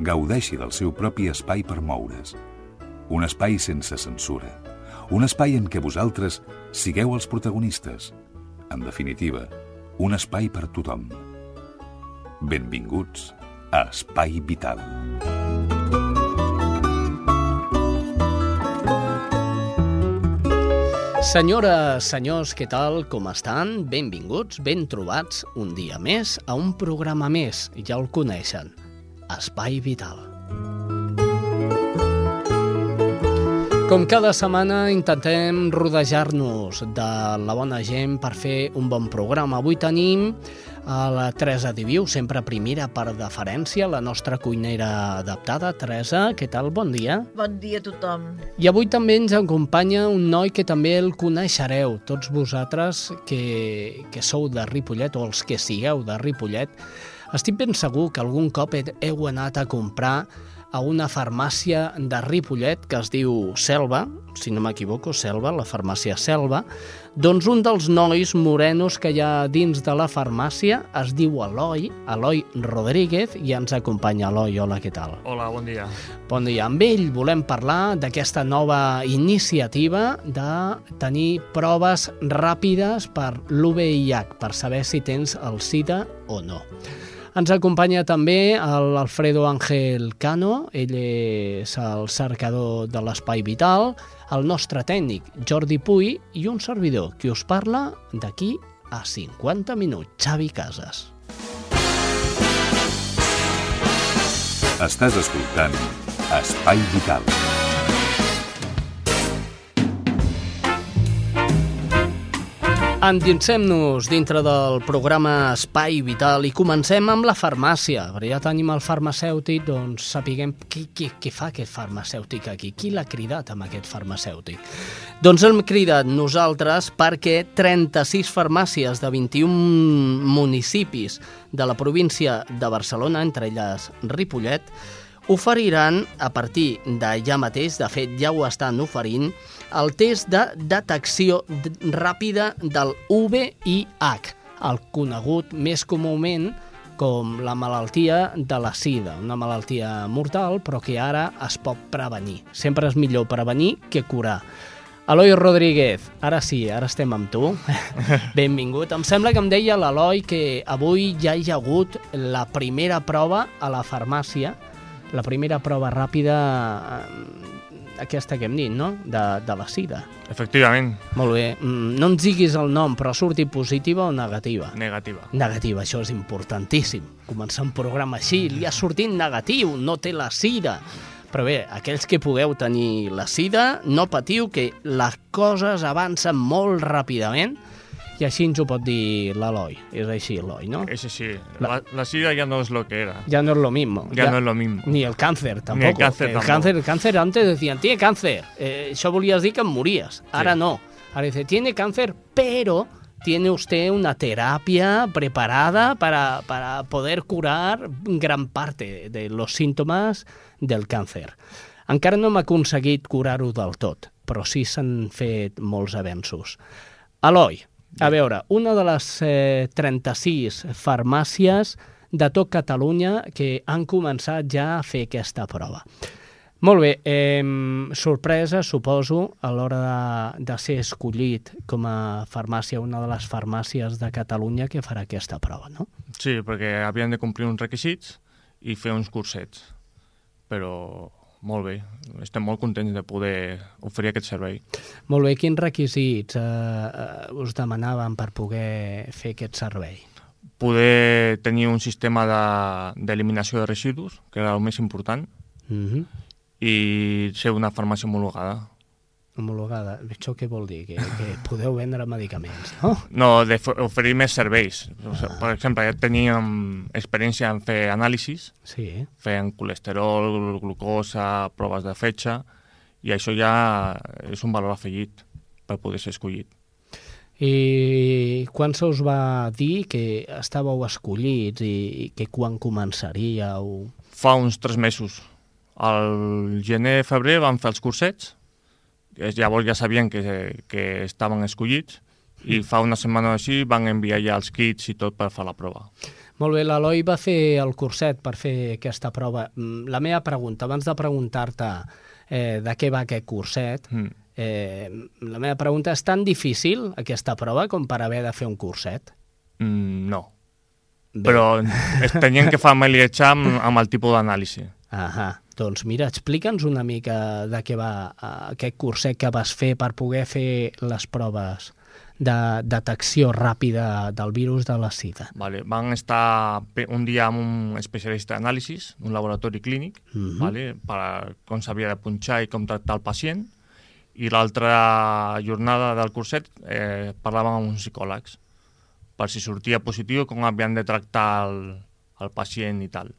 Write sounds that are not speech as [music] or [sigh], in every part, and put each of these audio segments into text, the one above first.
gaudeixi del seu propi espai per moure's. Un espai sense censura. Un espai en què vosaltres sigueu els protagonistes. En definitiva, un espai per tothom. Benvinguts a Espai Vital. Senyores, senyors, què tal? Com estan? Benvinguts, ben trobats un dia més a un programa més, ja el coneixen, Espai Vital. Com cada setmana intentem rodejar-nos de la bona gent per fer un bon programa. Avui tenim a la Teresa Diviu, sempre primera per deferència, la nostra cuinera adaptada. Teresa, què tal? Bon dia. Bon dia a tothom. I avui també ens acompanya un noi que també el coneixereu, tots vosaltres que, que sou de Ripollet o els que sigueu de Ripollet. Estic ben segur que algun cop heu anat a comprar a una farmàcia de Ripollet que es diu Selva, si no m'equivoco, Selva, la farmàcia Selva, doncs un dels nois morenos que hi ha dins de la farmàcia es diu Eloi, Eloi Rodríguez, i ens acompanya Eloi. Hola, què tal? Hola, bon dia. Bon dia. Amb ell volem parlar d'aquesta nova iniciativa de tenir proves ràpides per l'UVIH, per saber si tens el SIDA o no. Ens acompanya també l'Alfredo Ángel Cano, ell és el cercador de l'Espai Vital, el nostre tècnic Jordi Puy i un servidor que us parla d'aquí a 50 minuts, Xavi Casas. Estàs escoltant Espai Vital. Endinsem-nos dintre del programa Espai Vital i comencem amb la farmàcia. Perquè ja tenim el farmacèutic, doncs sapiguem qui, qui, qui fa aquest farmacèutic aquí, qui l'ha cridat amb aquest farmacèutic. Doncs hem cridat nosaltres perquè 36 farmàcies de 21 municipis de la província de Barcelona, entre elles Ripollet, oferiran a partir de ja mateix, de fet ja ho estan oferint, el test de detecció ràpida del VIH, el conegut més comúment com la malaltia de la sida, una malaltia mortal però que ara es pot prevenir. Sempre és millor prevenir que curar. Eloi Rodríguez, ara sí, ara estem amb tu. [laughs] Benvingut. Em sembla que em deia l'Eloi que avui ja hi ha hagut la primera prova a la farmàcia, la primera prova ràpida aquesta que hem dit, no? De, de la sida. Efectivament. Molt bé. No ens diguis el nom, però surti positiva o negativa? Negativa. Negativa, això és importantíssim. Començar un programa així, li ha sortit negatiu, no té la sida. Però bé, aquells que pugueu tenir la sida, no patiu que les coses avancen molt ràpidament i així ens ho pot dir l'Eloi. És així, Eloi, ¿no? És així. La, la sida ya no es lo que era. Ya no es lo mismo. Ya, ya no es lo mismo. Ni el cáncer, tampoco. Ni el cáncer, el tampoco. cáncer, el cáncer antes decían, tiene cáncer. Eh, això volies dir que em mories. Ara Sí. no. Ara dice, tiene cáncer, pero tiene usted una terapia preparada para, para poder curar gran parte de los síntomas del càncer. Encara no hem aconseguit curar-ho del tot, però sí s'han fet molts avenços. Eloi, a veure, una de les eh, 36 farmàcies de tot Catalunya que han començat ja a fer aquesta prova. Molt bé, eh, sorpresa, suposo, a l'hora de, de ser escollit com a farmàcia, una de les farmàcies de Catalunya que farà aquesta prova, no? Sí, perquè havien de complir uns requisits i fer uns cursets. Però molt bé, estem molt contents de poder oferir aquest servei. Molt bé, quins requisits eh, eh, us demanaven per poder fer aquest servei? Poder tenir un sistema de- d'eliminació de, de residus, que era el més important, Mm -hmm. i ser una farmàcia homologada. Homologada. Això què vol dir? Que, que podeu vendre medicaments, no? No, d'oferir més serveis. Sigui, per exemple, ja teníem experiència en fer anàlisis, Sí. feien colesterol, glucosa, proves de fetge, i això ja és un valor afegit per poder ser escollit. I quan se us va dir que estàveu escollits i, i que quan començaríeu? Fa uns tres mesos. Al gener-febrer van fer els cursets, llavors ja sabien que, que estaven escollits, i fa una setmana o així van enviar ja els kits i tot per fer la prova. Molt bé, l'Eloi va fer el curset per fer aquesta prova. Mm, La meva pregunta, abans de preguntar-te eh, de què va aquest curset, Mm. eh, la meva pregunta és tan difícil aquesta prova com per haver de fer un curset? Mm, no, Bé. però es tenien que familiaritzar amb, amb el tipus d'anàlisi. Ahà, doncs mira, explica'ns una mica de què va eh, aquest curset que vas fer per poder fer les proves de detecció ràpida del virus de la sida. Vale. Van estar un dia amb un especialista d'anàlisis, un laboratori clínic, Mhm. vale? per com s'havia de punxar i com tractar el pacient, i l'altra jornada del curset eh, parlàvem amb uns psicòlegs per si sortia positiu, com havien de tractar el, el pacient i tal.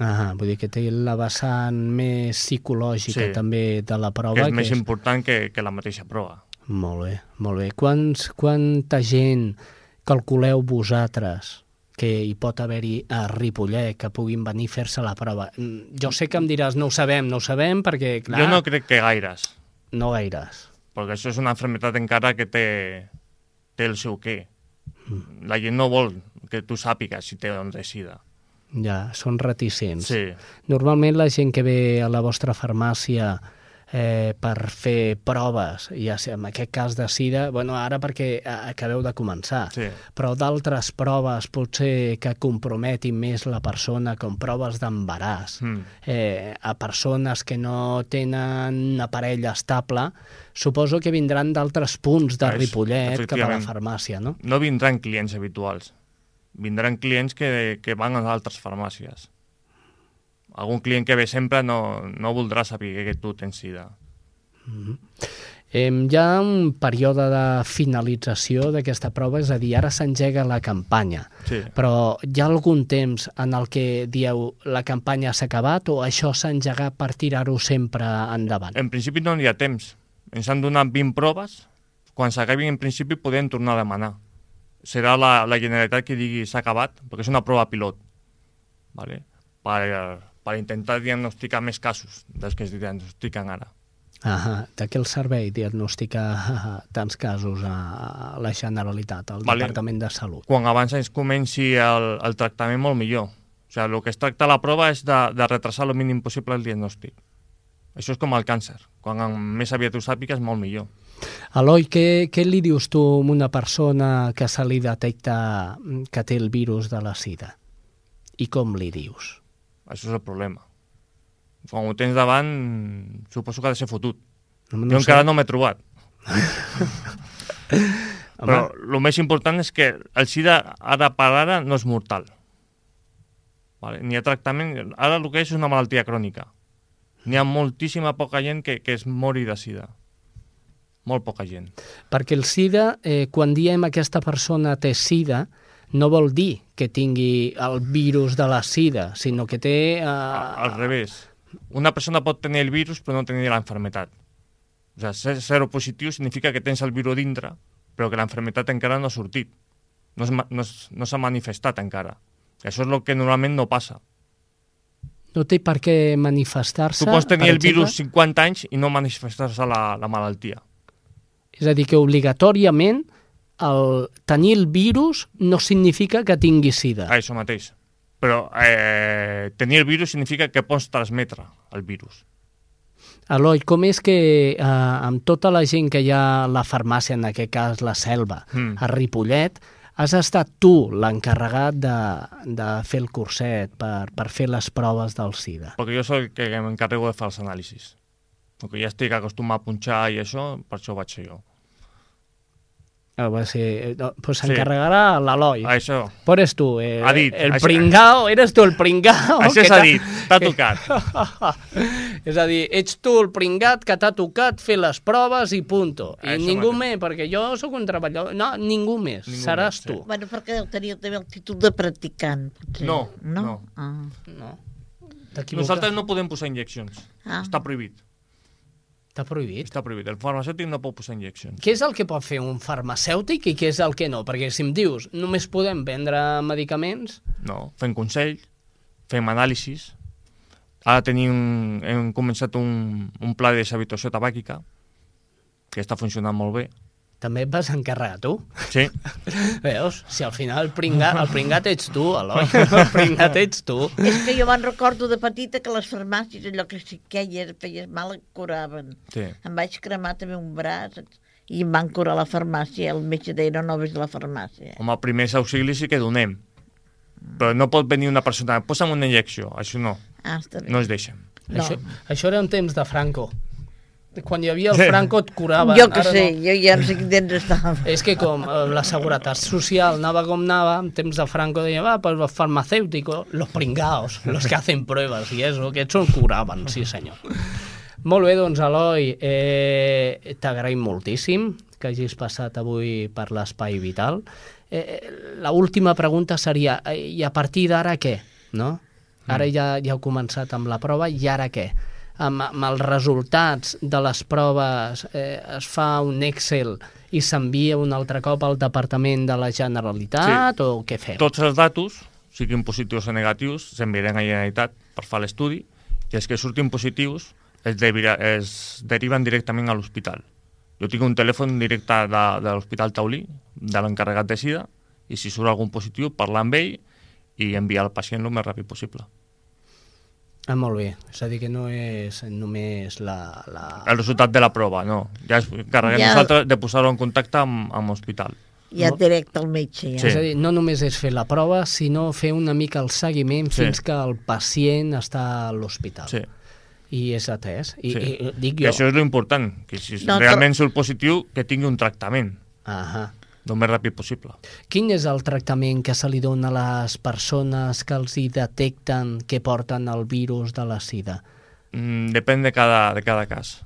Ah, vull dir que té la vessant més psicològica Sí. també de la prova. que és més important que, que la mateixa prova. Molt bé, molt bé. Quants, quanta gent calculeu vosaltres que hi pot haver-hi a Ripollet que puguin venir a fer-se la prova? Mm, Jo sé que em diràs, no ho sabem, no ho sabem, perquè, clar, Jo no crec que gaires, no gaires. perquè això és una malaltia encara que té, té el seu què. La gent no vol que tu sàpigues si té de sida. Ja, són reticents. Sí, Normalment la gent que ve a la vostra farmàcia eh, per fer proves, ja sé, en aquest cas de sida, bueno, ara perquè eh, acabeu de començar, sí. però d'altres proves potser que comprometin més la persona, com proves d'embaràs, Mm. eh, a persones que no tenen una parella estable, suposo que vindran d'altres punts de Ripollet cap a la farmàcia, no? No vindran clients habituals. Vindran clients que, que van a altres farmàcies. Algun client que ve sempre no, no voldrà saber que tu tens sida. Eh, hi ha un període de finalització d'aquesta prova, és a dir, ara s'engega la campanya, Sí. però hi ha algun temps en el que dieu la campanya s'ha acabat o això s'ha engegat per tirar-ho sempre endavant? En principi no hi ha temps. Ens han donat 20 proves. Quan s'acabin, en principi, podem tornar a demanar. Serà la, la Generalitat que digui s'ha acabat, perquè és una prova pilot. Vale? Per, per intentar diagnosticar més casos dels que es diagnostiquen ara. Ah, de què el servei diagnostica tants casos a la Generalitat, al Vale. Departament de Salut? quan abans es comenci el, el tractament molt millor. O sigui, el que es tracta la prova és de, de retrasar el mínim possible el diagnòstic. Això és com el càncer. Quan més aviat ho sàpigues, molt millor. Eloi, què, què li dius tu a una persona que se li detecta que té el virus de la sida? I com li dius? Això és el problema. Quan ho tens davant, suposo que ha de ser fotut. No, jo encara no m'he trobat. [laughs] Però el més important és que el sida ara per ara no és mortal. Vale? Ni ha tractament... Ara el que és és una malaltia crònica. N'hi ha moltíssima poca gent que, que es mori de sida. Molt poca gent. perquè el sida, eh, quan diem aquesta persona té sida, no vol dir que tingui el virus de la sida, sinó que té... Eh, Al revés. Una persona pot tenir el virus però no tenir la enfermedad. O sigui, ser zero positiu significa que tens el virus dintre, però que la enfermedad encara no ha sortit. No es ma- no no s'ha manifestat encara. Això és el que normalment no passa. no té per què manifestar-se. Tu pots tenir el virus exemple? 50 anys i no manifestar-se la, la malaltia. És a dir, que obligatòriament el tenir el virus no significa que tingui sida. Ah, això mateix. Però eh, tenir el virus significa que pots transmetre el virus. Eloi, com és que eh, amb tota la gent que hi ha a la farmàcia, en aquest cas la Selva, Mm. a Ripollet, has estat tu l'encarregat de, de fer el curset per, per fer les proves del SIDA. Perquè jo soc el que m'encarrego de fer els anàlisis. Que ja estic acostumat a punxar i això, per això ho vaig ser jo. Ah, va ser... No, pues s'encarregarà l'Eloi. Això. Por eres tu, eh, Ha dit, el això- pringao, eres tu el pringao. [laughs] Això que s'ha dit, t'ha tocat. [laughs] és a dir, ets tu el pringat que t'ha tocat fer les proves i punto. I Això ningú mateix. més, perquè jo sóc un treballador... No, ningú més, Ningú seràs més, sí. tu. Bueno, perquè teniu també el títol de practicant, potser. No, no. no. Ah. No. Nosaltres no podem posar injeccions. Ah. Està prohibit. T'ha prohibit? Està prohibit. El farmacèutic no pot posar injeccions. Què és el que pot fer un farmacèutic i què és el que no? Perquè si em dius, només podem vendre medicaments... No, fem consell, fem anàlisis. Ara tenim, hem començat un, un pla de deshabituació tabàquica que està funcionant molt bé. També et vas encarregar tu. Sí, [laughs] Veus? Si al final el pringat, el pringat ets tu, Eloi. [laughs] El pringat ets tu. És que jo me'n recordo de petita que les farmàcies, allò que si queies, feies mal, et curaven. sí. Em vaig cremar també un braç i em van curar a la farmàcia. El metge deia, no, no ves a la farmàcia. Home, primers auxilis sí que donem. Però no pot venir una persona, posa'm una injecció. Això no, Ah, està bé. no es deixen. No. Això, això era un temps de Franco. Quan hi havia el. Franco et curava. jo que Ara sé, No. jo ja no sé quin temps estava. És que com eh, la seguretat social anava com anava, en temps de Franco deia, va, pues los farmacéuticos, los pringaos, los que hacen pruebas i eso, que són curaven, sí senyor. Molt bé, doncs, Eloi, eh, t'agraïm moltíssim que hagis passat avui per l'Espai Vital. Eh, la última pregunta seria, eh, i a partir d'ara què? No? Ara ja, ja heu començat amb la prova, i ara què? Amb, amb els resultats de les proves eh, es fa un Excel i s'envia un altre cop al Departament de la Generalitat o què fem? Tots els datos, siguin positius o negatius, s'enviaran a la Generalitat per fer l'estudi i els que surtin positius es, devira, es deriven directament a l'hospital. Jo tinc un telèfon directe de, de l'Hospital Taulí, de l'encarregat de SIDA, i si surt algun positiu, parlar amb ell i enviar el pacient el més ràpid possible. Ah, molt bé. És a dir, que no és només la... la... El resultat de la prova, no. Ja es encarreguem Ja- nosaltres de posar-ho en contacte amb, amb l'hospital. Ja directe al metge, ja. Sí. És a dir, no només és fer la prova, sinó fer una mica el seguiment Sí. fins que el pacient està a l'hospital. Sí. I és atès. I, sí. i dic Que jo... això és l'important, que si No, realment surt positiu, que tingui un tractament, Ahà. El més ràpid possible. Quin és el tractament que se li dona a les persones que els hi detecten que porten el virus de la sida? Mm, depèn de cada, de cada cas.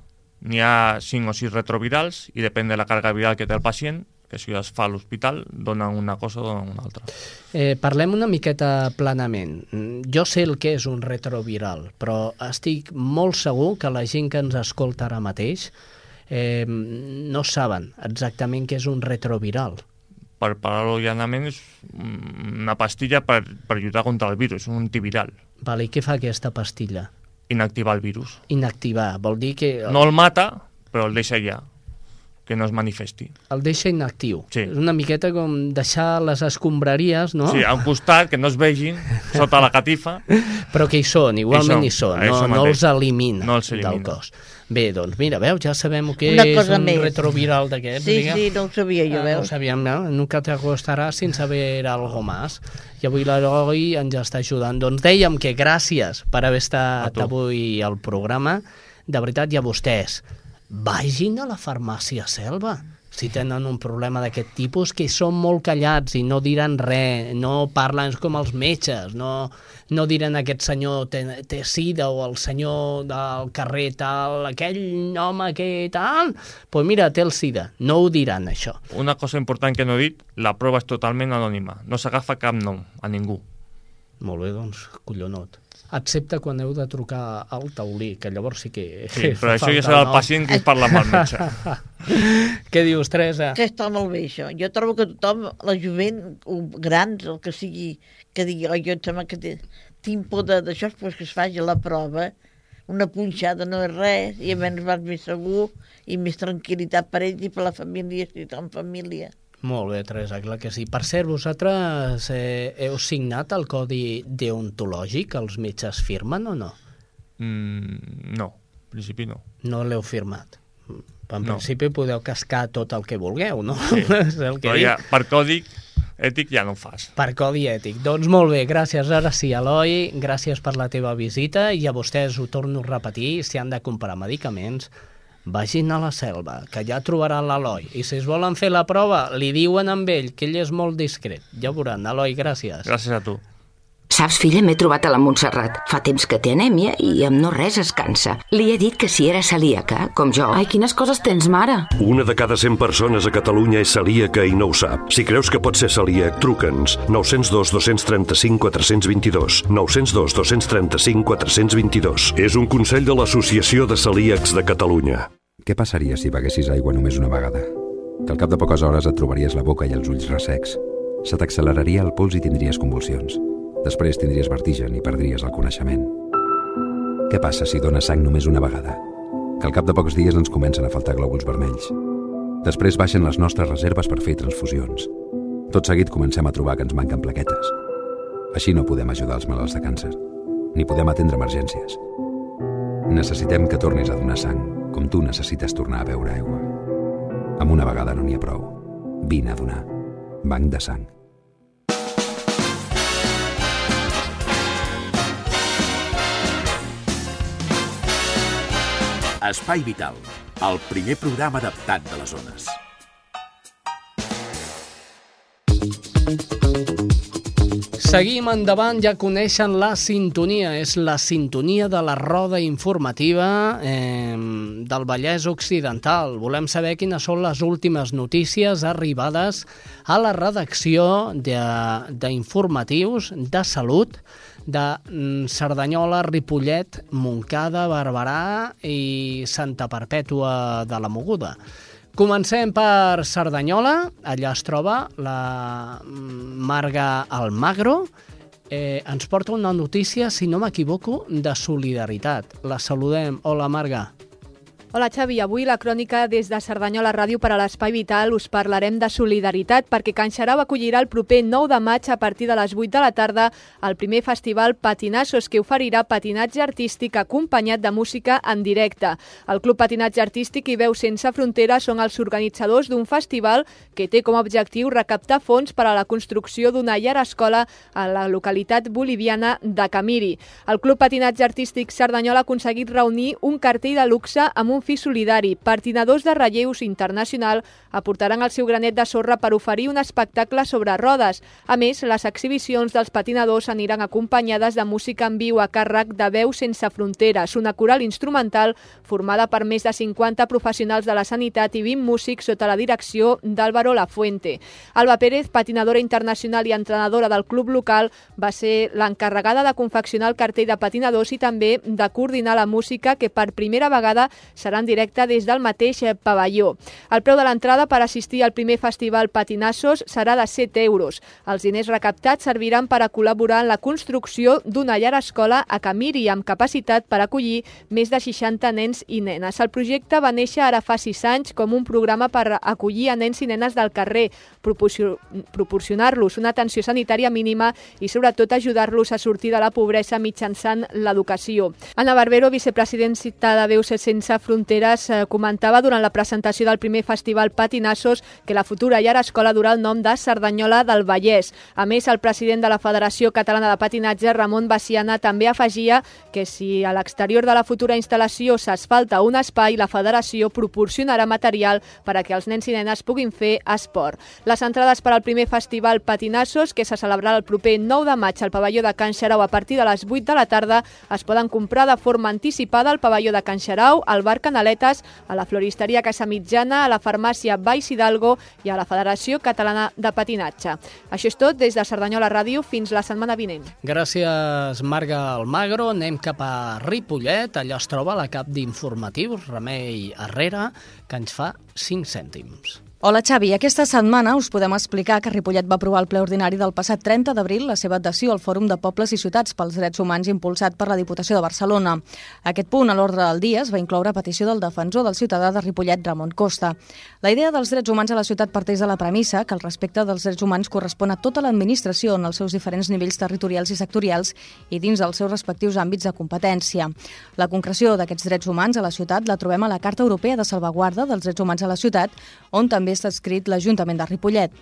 N'hi ha 5 o 6 retrovirals i depèn de la càrrega viral que té el pacient, que si es fa a l'hospital, donen una cosa o donen una altra. Eh, parlem una miqueta planament. Mm, Jo sé el que és un retroviral, però estic molt segur que la gent que ens escolta ara mateix eh, no saben exactament què és un retroviral. Per parlar-ho llanament, és mm, una pastilla per, per lluitar contra el virus, un antiviral. Vale, I què fa aquesta pastilla? Inactivar el virus. Inactivar, vol dir que No el mata, però el deixa allà, que no es manifesti. el deixa inactiu. Sí. És una miqueta com deixar les escombraries, no? Sí, a un costat, que no es vegin, [laughs] sota la catifa, Però que hi són, igualment hi Hi són, són, no, no els elimina, No els elimina. del cos. Bé, doncs mira, veus, ja sabem que Una és un més. retroviral d'aquests. Sí, digue. sí, no ho sabia jo, Ah, no sabíem, no? Nunca te acostaràs sin saber algo más. I avui l'Heroi ens està ajudant. Doncs dèiem que gràcies per haver estat avui al programa. De veritat, i a vostès, vagin a la farmàcia Selva si tenen un problema d'aquest tipus, que són molt callats i no diran res, no parlen com els metges, no, no diran aquest senyor té, té sida o el senyor del carrer tal, aquell home que tal, doncs pues mira, té el sida. No ho diran, això. Una cosa important que no he dit, la prova és totalment anònima. No s'agafa cap nom a ningú. Molt bé, doncs, collonot. Excepte quan heu de trucar al taulí, que llavors sí que... Sí, però això ja serà el nom. pacient que es parla amb el metge. [laughs] Què dius, Teresa? Que està molt bé, això. Jo trobo que tothom, la jovent, o grans, el que sigui, que digui, oh, jo em sembla que té, tinc por de- d'això, pues que es faci la prova, una punxada no és res, i a menys vas més segur i més tranquil·litat per ells i per la família, si són família. Molt bé, Teresa, clar que sí. Per cert, vosaltres eh, heu signat el codi deontològic els metges firmen o no? Mm, no, en principi no. No l'heu firmat. En No. principi podeu cascar tot el que vulgueu, no? Sí. [laughs] És el que Però dic. ja, per còdic ètic ja no ho fas. Per codi ètic. Doncs molt bé, gràcies ara sí, Eloi, gràcies per la teva visita i a vostès ho torno a repetir, si han de comprar medicaments, vagin a la selva, que ja trobaran l'Eloi. I si es volen fer la prova, li diuen amb ell, que ell és molt discret. Ja veuran. Eloi, gràcies. Gràcies a tu. Saps, filla, m'he trobat a la Montserrat. Fa temps que té anèmia i amb no res es cansa. Li he dit que si era celíaca, com jo... Ai, quines coses tens, mare. Una de cada 100 persones a Catalunya és celíaca i no ho sap. Si creus que pot ser celíac, truca'ns. 902 235 422. 902 235 422. És un consell de l'Associació de Celíacs de Catalunya. Què passaria si beguessis aigua només una vegada? Que al cap de poques hores et trobaries la boca i els ulls ressecs. Se t'acceleraria el pols i tindries convulsions. Després tindries vertigen i perdries el coneixement. Què passa si dones sang només una vegada? Que al cap de pocs dies ens comencen a faltar glòbuls vermells. Després baixen les nostres reserves per fer transfusions. Tot seguit comencem a trobar que ens manquen plaquetes. Així no podem ajudar els malalts de càncer, ni podem atendre emergències. Necessitem que tornis a donar sang, com tu necessites tornar a beure aigua. Amb una vegada no n'hi ha prou. Vine a donar. Banc de sang. Espai Vital, el primer programa adaptat de les zones. Seguim endavant, ja coneixen la sintonia. És la sintonia de la roda informativa eh, del Vallès Occidental. Volem saber quines són les últimes notícies arribades a la redacció d'informatius de, de salut de mm, Cerdanyola, Ripollet, Montcada, Barberà i Santa Perpètua de la Moguda. Comencem per Cerdanyola, allà es troba la Marga Almagro, eh, ens porta una notícia, si no m'equivoco, de solidaritat. La saludem. Hola, Marga. Hola Xavi, avui la crònica des de Cerdanyola Ràdio per a l'Espai Vital us parlarem de solidaritat perquè Can Xarau acollirà el proper 9 de maig a partir de les 8 de la tarda el primer festival Patinassos que oferirà patinatge artístic acompanyat de música en directe. El Club Patinatge Artístic i Veu Sense Fronteres són els organitzadors d'un festival que té com a objectiu recaptar fons per a la construcció d'una llar escola a la localitat boliviana de Camiri. El Club Patinatge Artístic Cerdanyola ha aconseguit reunir un cartell de luxe amb un fi solidari. Patinadors de relleus internacional aportaran el seu granet de sorra per oferir un espectacle sobre rodes. A més, les exhibicions dels patinadors aniran acompanyades de música en viu a càrrec de Veu Sense Fronteres, una coral instrumental formada per més de 50 professionals de la sanitat i 20 músics sota la direcció d'Álvaro Lafuente. Alba Pérez, patinadora internacional i entrenadora del club local, va ser l'encarregada de confeccionar el cartell de patinadors i també de coordinar la música que per primera vegada serà serà en directe des del mateix eh, pavelló. El preu de l'entrada per assistir al primer festival Patinassos serà de 7 euros. Els diners recaptats serviran per a col·laborar en la construcció d'una llar escola a Camiri amb capacitat per acollir més de 60 nens i nenes. El projecte va néixer ara fa 6 anys com un programa per acollir a nens i nenes del carrer, proporcionar-los una atenció sanitària mínima i sobretot ajudar-los a sortir de la pobresa mitjançant l'educació. Anna Barbero, vicepresidenta de Veus Sense Fronteres, eh, comentava durant la presentació del primer festival Patinassos que la futura llar escola durà el nom de Cerdanyola del Vallès. A més, el president de la Federació Catalana de Patinatge, Ramon Baciana, també afegia que si a l'exterior de la futura instal·lació s'asfalta un espai, la federació proporcionarà material per a que els nens i nenes puguin fer esport. Les entrades per al primer festival Patinassos, que se celebrarà el proper 9 de maig al pavelló de Can Xarau a partir de les 8 de la tarda, es poden comprar de forma anticipada al pavelló de Can Xarau, al bar Canaletes, a la floristeria Casa Mitjana, a la farmàcia Baix Hidalgo i a la Federació Catalana de Patinatge. Això és tot des de Cerdanyola Ràdio fins la setmana vinent. Gràcies, Marga Almagro. Anem cap a Ripollet. Allà es troba la cap d'informatius, Remei Herrera, que ens fa 5 cèntims. Hola Xavi, aquesta setmana us podem explicar que Ripollet va aprovar el ple ordinari del passat 30 d'abril la seva adhesió al Fòrum de Pobles i Ciutats pels Drets Humans impulsat per la Diputació de Barcelona. Aquest punt a l'ordre del dia es va incloure a petició del defensor del ciutadà de Ripollet, Ramon Costa. La idea dels drets humans a la ciutat parteix de la premissa que el respecte dels drets humans correspon a tota l'administració en els seus diferents nivells territorials i sectorials i dins dels seus respectius àmbits de competència. La concreció d'aquests drets humans a la ciutat la trobem a la Carta Europea de Salvaguarda dels Drets Humans a la ciutat, on també està escrit l'Ajuntament de Ripollet.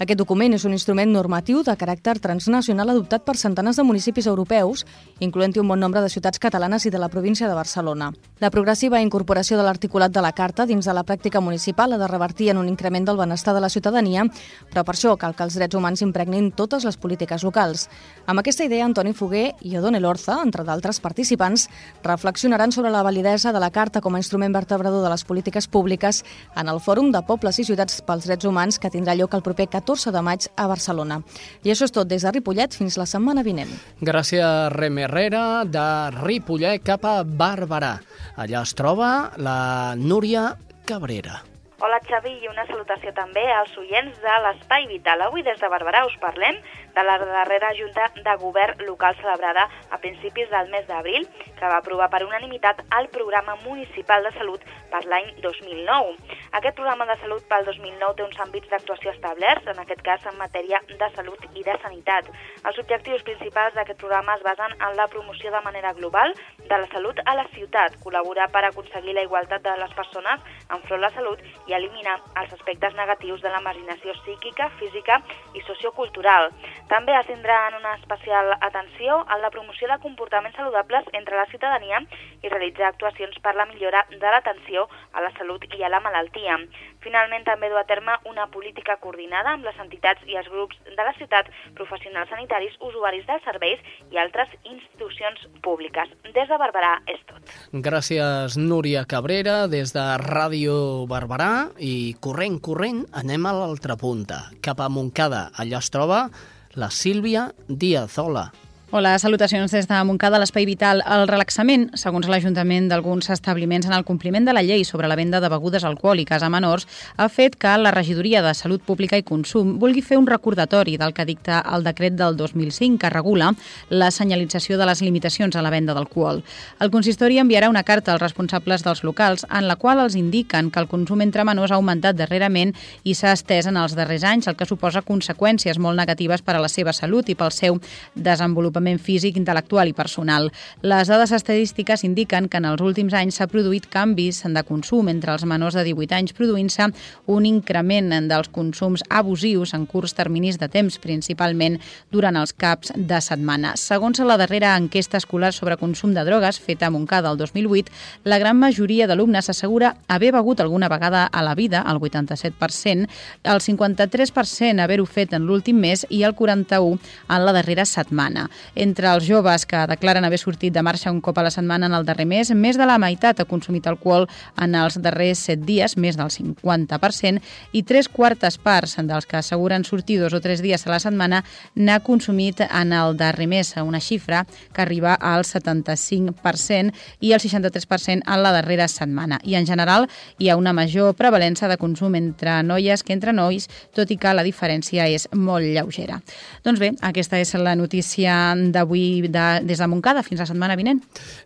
Aquest document és un instrument normatiu de caràcter transnacional adoptat per centenars de municipis europeus, incloent-hi un bon nombre de ciutats catalanes i de la província de Barcelona. La progressiva incorporació de l'articulat de la Carta dins de la pràctica municipal ha de revertir en un increment del benestar de la ciutadania, però per això cal que els drets humans impregnin totes les polítiques locals. Amb aquesta idea, Antoni Foguer i Odone Lorza, entre d'altres participants, reflexionaran sobre la validesa de la Carta com a instrument vertebrador de les polítiques públiques en el Fòrum de Pobles i Ciutats pels Drets Humans que tindrà lloc el proper 14 de maig a Barcelona. I això és tot des de Ripollet fins la setmana vinent. Gràcies, Rem Herrera, de Ripollet cap a Barberà. Allà es troba la Núria Cabrera. Hola Xavi i una salutació també als oients de l'Espai Vital. Avui des de Barberà us parlem de la darrera Junta de Govern local celebrada a principis del mes d'abril, que va aprovar per unanimitat el Programa Municipal de Salut per l'any 2009. Aquest programa de salut pel 2009 té uns àmbits d'actuació establerts, en aquest cas en matèria de salut i de sanitat. Els objectius principals d'aquest programa es basen en la promoció de manera global de la salut a la ciutat, col·laborar per aconseguir la igualtat de les persones enfront la salut i eliminar els aspectes negatius de la marginació psíquica, física i sociocultural. També es tindrà en una especial atenció en la promoció de comportaments saludables entre la ciutadania i realitzar actuacions per la millora de l'atenció a la salut i a la malaltia. Finalment, també du a terme una política coordinada amb les entitats i els grups de la ciutat, professionals sanitaris, usuaris dels serveis i altres institucions públiques. Des de Barberà és tot. Gràcies, Núria Cabrera, des de Ràdio Barberà. I corrent, corrent, anem a l'altra punta, cap a Montcada. Allà es troba la Sílvia Díaz-Ola. Hola, salutacions des de Montcada, l'Espai Vital. El relaxament, segons l'Ajuntament d'alguns establiments en el compliment de la llei sobre la venda de begudes alcohòliques a menors, ha fet que la Regidoria de Salut Pública i Consum vulgui fer un recordatori del que dicta el decret del 2005 que regula la senyalització de les limitacions a la venda d'alcohol. El consistori enviarà una carta als responsables dels locals en la qual els indiquen que el consum entre menors ha augmentat darrerament i s'ha estès en els darrers anys, el que suposa conseqüències molt negatives per a la seva salut i pel seu desenvolupament desenvolupament físic, intel·lectual i personal. Les dades estadístiques indiquen que en els últims anys s'ha produït canvis de consum entre els menors de 18 anys, produint-se un increment dels consums abusius en curts terminis de temps, principalment durant els caps de setmana. Segons la darrera enquesta escolar sobre consum de drogues, feta a Montcada el 2008, la gran majoria d'alumnes assegura haver begut alguna vegada a la vida, el 87%, el 53% haver-ho fet en l'últim mes i el 41% en la darrera setmana. Entre els joves que declaren haver sortit de marxa un cop a la setmana en el darrer mes, més de la meitat ha consumit alcohol en els darrers 7 dies, més del 50%, i tres quartes parts dels que asseguren sortir dos o tres dies a la setmana n'ha consumit en el darrer mes, una xifra que arriba al 75% i el 63% en la darrera setmana. I en general hi ha una major prevalença de consum entre noies que entre nois, tot i que la diferència és molt lleugera. Doncs bé, aquesta és la notícia d'avui de, des de Montcada fins la setmana vinent.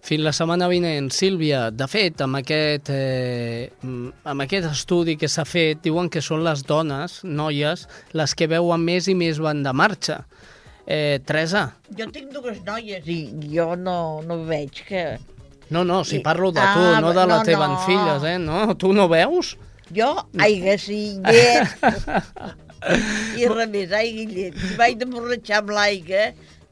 Fins la setmana vinent, Sílvia. De fet, amb aquest, eh, amb aquest estudi que s'ha fet, diuen que són les dones, noies, les que veuen més i més van de marxa. Eh, Teresa? Jo tinc dues noies i jo no, no veig que... No, no, si parlo de tu, ah, no de les no, teves no. filles, eh? No, tu no veus? Jo, aiga, sí, llet. [laughs] I res més, aigua i llet. Si vaig d'emborratxar amb l'aigua,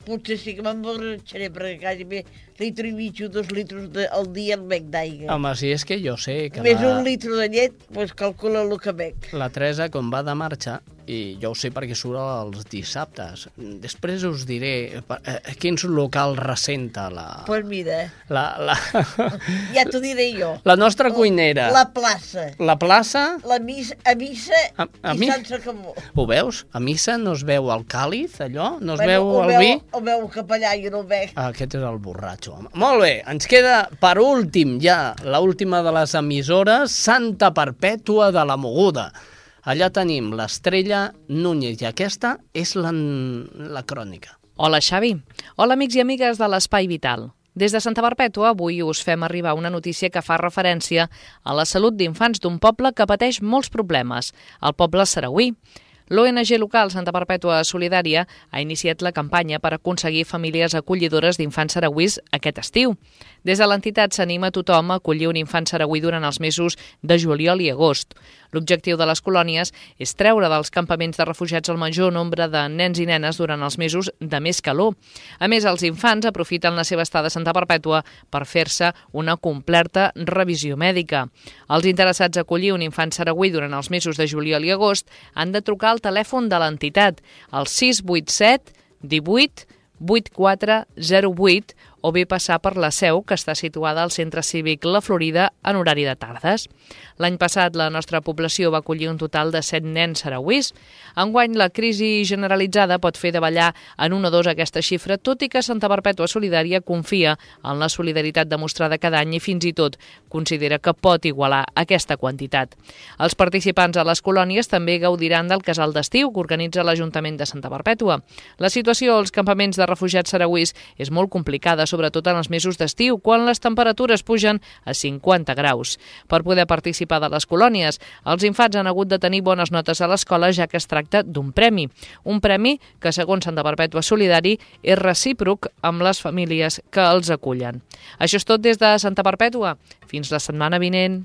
potser sí que m'emborratxaré, perquè quasi litro i mig o dos litros de, al dia el bec d'aigua. Home, si és que jo sé que Més la... un litro de llet, doncs calcula el que bec. La Teresa, com va de marxa, i jo ho sé perquè surt els dissabtes. Després us diré eh, eh, quins locals ressenta la... Doncs pues mira, la, la... [laughs] ja t'ho diré jo. La nostra cuinera. La plaça. La plaça. La missa, a missa a, a i mi... sense acabó. Ho veus? A missa no es veu el càliz, allò? No es bueno, veu el veu, vi? Ho veu el capellà, jo no ho veig. Ah, aquest és el borratxo. Molt bé, ens queda per últim ja, la última de les emissores, Santa Perpètua de la Moguda. Allà tenim l'estrella Núñez i aquesta és la, la crònica. Hola, Xavi. Hola, amics i amigues de l'Espai Vital. Des de Santa Perpètua avui us fem arribar una notícia que fa referència a la salut d'infants d'un poble que pateix molts problemes, el poble Sarauí. L'ONG local Santa Perpètua Solidària ha iniciat la campanya per aconseguir famílies acollidores d'infants saragüís aquest estiu. Des de l'entitat s'anima tothom a acollir un infant saragüí durant els mesos de juliol i agost. L'objectiu de les colònies és treure dels campaments de refugiats el major nombre de nens i nenes durant els mesos de més calor. A més, els infants aprofiten la seva estada a Santa Perpètua per fer-se una completa revisió mèdica. Els interessats a acollir un infant saragüí durant els mesos de juliol i agost han de trucar al telèfon de l'entitat, al 687 18 8408 o bé passar per la seu, que està situada al Centre Cívic La Florida en horari de tardes. L'any passat la nostra població va acollir un total de 7 nens sarauís. Enguany la crisi generalitzada pot fer davallar en un o dos aquesta xifra, tot i que Santa Perpètua Solidària confia en la solidaritat demostrada cada any i fins i tot considera que pot igualar aquesta quantitat. Els participants a les colònies també gaudiran del casal d'estiu que organitza l'Ajuntament de Santa Perpètua. La situació als campaments de refugiats sarauís és molt complicada, sobretot en els mesos d'estiu, quan les temperatures pugen a 50 graus. Per poder participar de les colònies, els infants han hagut de tenir bones notes a l'escola, ja que es tracta d'un premi. Un premi que, segons Santa Perpètua Solidari, és recíproc amb les famílies que els acullen. Això és tot des de Santa Perpètua. Fins la setmana vinent.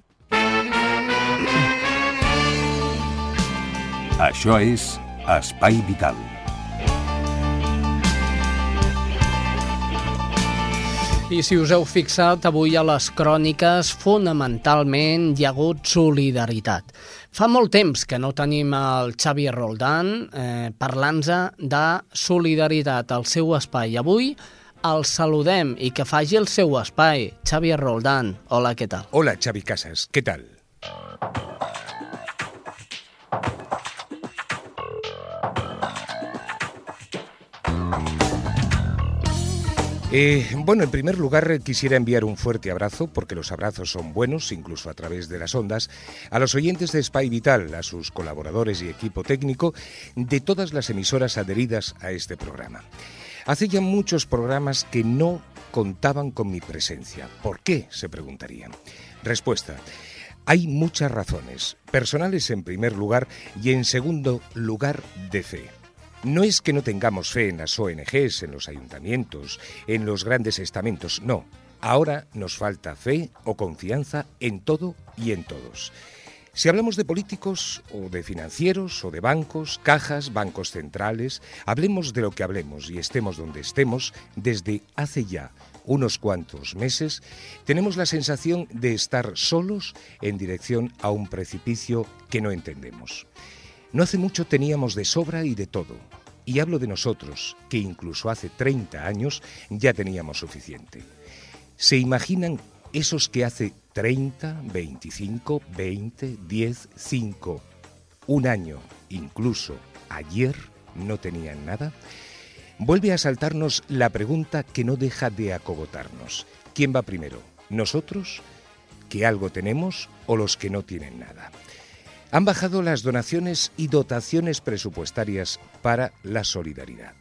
Això és Espai Vital. I si us heu fixat, avui a les cròniques fonamentalment hi ha hagut solidaritat. Fa molt temps que no tenim el Xavi Roldán eh, parlant-nos de solidaritat al seu espai. Avui el saludem i que faci el seu espai. Xavi Roldán, hola, què tal? Hola, Xavi Casas, què tal? Eh, bueno, en primer lugar quisiera enviar un fuerte abrazo, porque los abrazos son buenos, incluso a través de las ondas, a los oyentes de Spy Vital, a sus colaboradores y equipo técnico de todas las emisoras adheridas a este programa. Hace ya muchos programas que no contaban con mi presencia. ¿Por qué? se preguntarían. Respuesta. Hay muchas razones, personales en primer lugar y en segundo lugar de fe. No es que no tengamos fe en las ONGs, en los ayuntamientos, en los grandes estamentos, no. Ahora nos falta fe o confianza en todo y en todos. Si hablamos de políticos o de financieros o de bancos, cajas, bancos centrales, hablemos de lo que hablemos y estemos donde estemos, desde hace ya unos cuantos meses, tenemos la sensación de estar solos en dirección a un precipicio que no entendemos. No hace mucho teníamos de sobra y de todo. Y hablo de nosotros, que incluso hace 30 años ya teníamos suficiente. ¿Se imaginan esos que hace 30, 25, 20, 10, 5, un año, incluso ayer, no tenían nada? Vuelve a saltarnos la pregunta que no deja de acogotarnos. ¿Quién va primero? ¿Nosotros, que algo tenemos, o los que no tienen nada? Han bajado las donaciones y dotaciones presupuestarias para la solidaridad.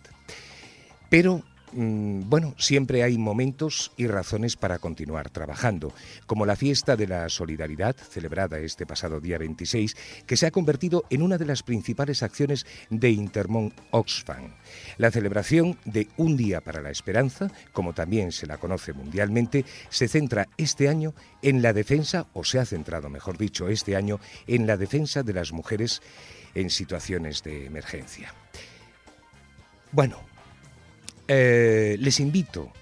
Pero bueno, siempre hay momentos y razones para continuar trabajando, como la fiesta de la solidaridad celebrada este pasado día 26, que se ha convertido en una de las principales acciones de Intermón Oxfam. La celebración de Un Día para la Esperanza, como también se la conoce mundialmente, se centra este año en la defensa, o se ha centrado, mejor dicho, este año en la defensa de las mujeres en situaciones de emergencia. Bueno, eh, les invito,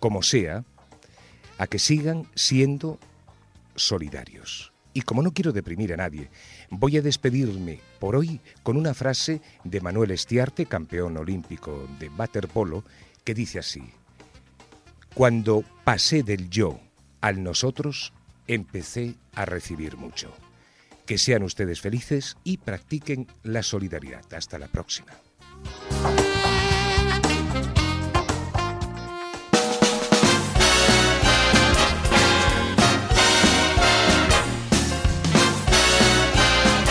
como sea, a que sigan siendo solidarios. Y como no quiero deprimir a nadie, voy a despedirme por hoy con una frase de Manuel Estiarte, campeón olímpico de waterpolo, que dice así: Cuando pasé del yo al nosotros, empecé a recibir mucho. Que sean ustedes felices y practiquen la solidaridad. Hasta la próxima.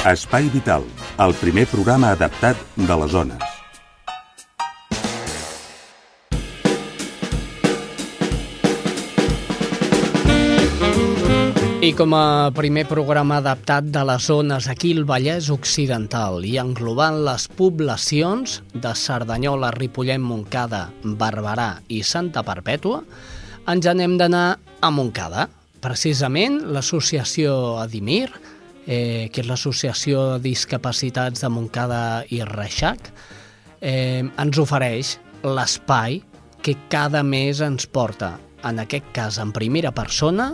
Espai Vital, el primer programa adaptat de les zones. I com a primer programa adaptat de les zones aquí al Vallès Occidental i englobant les poblacions de Cerdanyola, Ripollet, Montcada, Barberà i Santa Perpètua, ens anem d'anar a Montcada. Precisament l'associació Adimir, eh, que és l'associació de discapacitats de Montcada i Reixac, eh, ens ofereix l'espai que cada mes ens porta, en aquest cas en primera persona,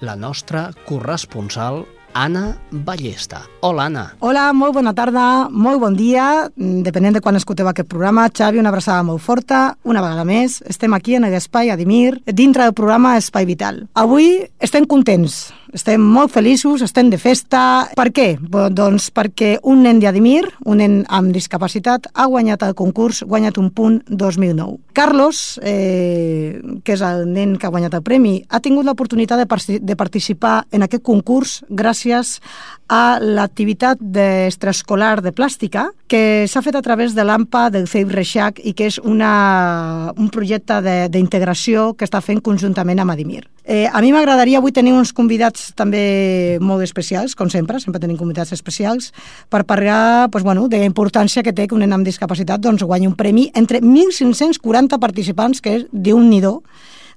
la nostra corresponsal Anna Ballesta. Hola, Anna. Hola, molt bona tarda, molt bon dia, depenent de quan escolteu aquest programa. Xavi, una abraçada molt forta, una vegada més. Estem aquí en l'espai Adimir, dintre del programa Espai Vital. Avui estem contents, estem molt feliços, estem de festa. Per què? Bo, doncs perquè un nen d'Adimir, un nen amb discapacitat, ha guanyat el concurs, guanyat un punt 2009. Carlos, eh, que és el nen que ha guanyat el premi, ha tingut l'oportunitat de, de participar en aquest concurs gràcies a l'activitat d'extraescolar de plàstica que s'ha fet a través de l'AMPA del CEIP Reixac i que és una, un projecte d'integració que està fent conjuntament amb Adimir. Eh, a mi m'agradaria avui tenir uns convidats també molt especials, com sempre, sempre tenim convidats especials, per parlar pues, bueno, de la importància que té que un nen amb discapacitat doncs, guanyi un premi entre 1.540 participants, que és d'un nidó,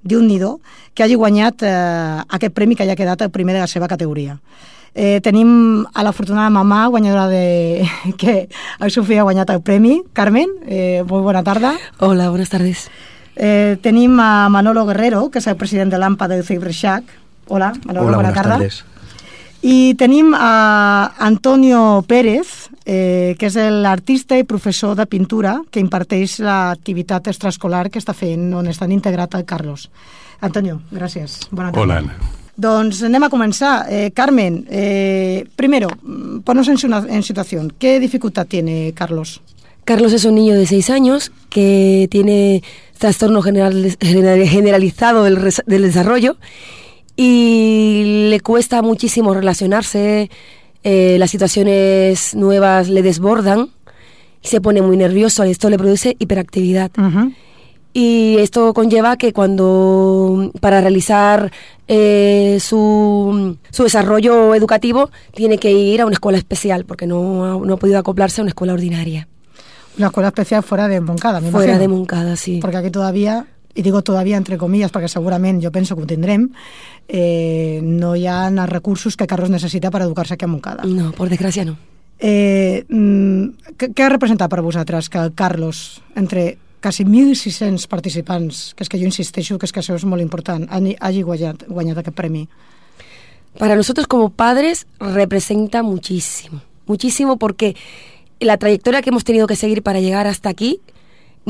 d'un nidó, que hagi guanyat eh, aquest premi que hagi quedat el primer de la seva categoria. Eh, tenim a l'afortunada mamà guanyadora de... [laughs] que el Sofia ha guanyat el premi. Carmen, eh, molt bona tarda. Hola, buenas tardes. Eh, tenim a Manolo Guerrero, que és el president de l'AMPA del Cibreixac. Hola, Manolo, Hola, bona buenas tarda. tardes. I tenim a Antonio Pérez, eh, que és l'artista i professor de pintura que imparteix l'activitat extraescolar que està fent, on estan integrat el Carlos. Antonio, gràcies. Bona tarda. Hola, Ana. Doncs anem a començar. Eh, Carmen, eh, primero, mm, ponnos en, una, en situación. ¿Qué dificultad tiene Carlos? Carlos es un niño de 6 años que tiene trastorno general, general- generalizado del, del desarrollo y le cuesta muchísimo relacionarse, eh, las situaciones nuevas le desbordan, se pone muy nervioso y esto le produce hiperactividad. Y esto conlleva que cuando para realizar eh, su, su desarrollo educativo tiene que ir a una escuela especial porque no, ha- no ha podido acoplarse a una escuela ordinaria. Una escuela especial fuera de Moncada, me Fuera imagino. de Moncada, sí. Porque aquí todavía, i digo todavía entre comillas, perquè segurament jo penso que ho tindrem, eh, no hi ha els recursos que Carlos necessita per educar-se aquí a Moncada. No, por desgràcia no. Eh, mm, què, què ha representat per vosaltres que el Carlos, entre quasi 1.600 participants, que és que jo insisteixo que és que això és molt important, hagi guanyat, guanyat aquest premi? Para nosotros como padres representa muchísimo, muchísimo porque la trayectoria que hemos tenido que seguir para llegar hasta aquí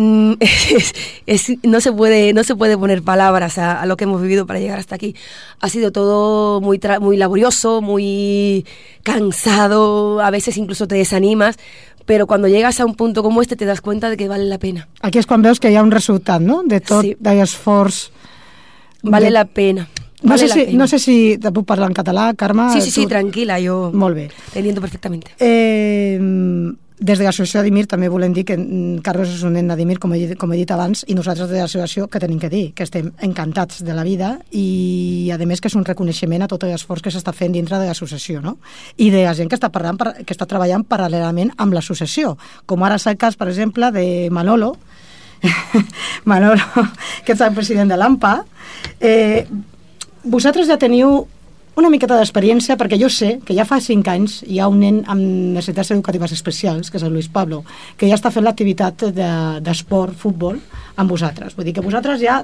[laughs] es- es- no se puede no se puede poner palabras a, a lo que hemos vivido para llegar hasta aquí. Ha sido todo muy tra- muy laborioso, muy cansado, a veces incluso te desanimas, pero cuando llegas a un punto como este te das cuenta de que vale la pena. Aquí és quan veus que hi ha un resultat, no?, de tot, sí. l'esforç... Vale de- la pena. No Vale sé, si, pena. no sé si te puc parlar en català, Carme. Sí, sí, sí, Tu- tranquila, yo Molt bé. te entiendo perfectamente. Eh, des de l'associació Adimir també volem dir que mm, Carlos és un nen d'Adimir, com, com he dit abans, i nosaltres de l'associació que tenim que dir, que estem encantats de la vida i, a més, que és un reconeixement a tot l'esforç que s'està fent dintre de l'associació, no? I de la gent que està, parlant, que està treballant paral·lelament amb l'associació, com ara és el cas, per exemple, de Manolo, [laughs] Manolo, que és el president de l'AMPA. Eh, vosaltres ja teniu una miqueta d'experiència, perquè jo sé que ja fa 5 anys hi ha un nen amb necessitats educatives especials, que és el Luis Pablo, que ja està fent l'activitat de- d'esport, futbol, amb vosaltres. Vull dir que vosaltres ja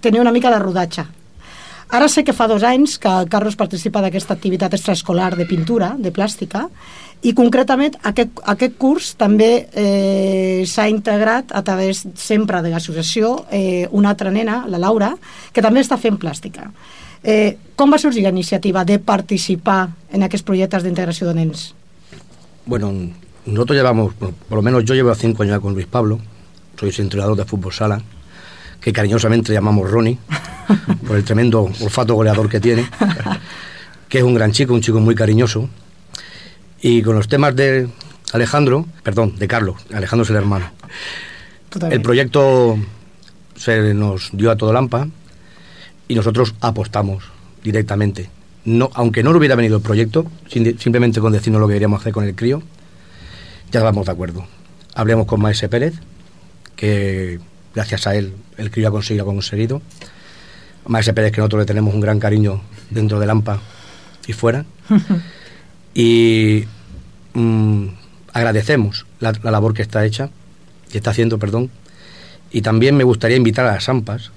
teniu una mica de rodatge. Ara sé que fa dos anys que el Carlos participa d'aquesta activitat extraescolar de pintura, de plàstica, i concretament aquest, aquest curs també eh, s'ha integrat a través sempre de l'associació eh, una altra nena, la Laura, que també està fent plàstica. Eh, com va sorgir la iniciativa de participar en aquests projectes d'integració de nens? Bueno, nosotros llevamos, bueno, por lo menos yo llevo cinco años ya con Luis Pablo, soy su entrenador de fútbol sala, que cariñosamente llamamos Ronnie, [laughs] por el tremendo olfato goleador que tiene, que es un gran chico, un chico muy cariñoso. Y con los temas de Alejandro, perdón, de Carlos, Alejandro es el hermano. El proyecto se nos dio a todo Lampa y nosotros apostamos directamente. no, aunque no hubiera venido el proyecto, simplemente con decirnos lo que queríamos hacer con el crío, ya vamos de acuerdo. Hablemos con Maese Pérez, que gracias a él el crío ha conseguido, ha conseguido. Maese Pérez, que nosotros le tenemos un gran cariño dentro del AMPA y fuera. [laughs] y mm, agradecemos la, labor que está hecha, que está haciendo, perdón. Y también me gustaría invitar a las AMPAs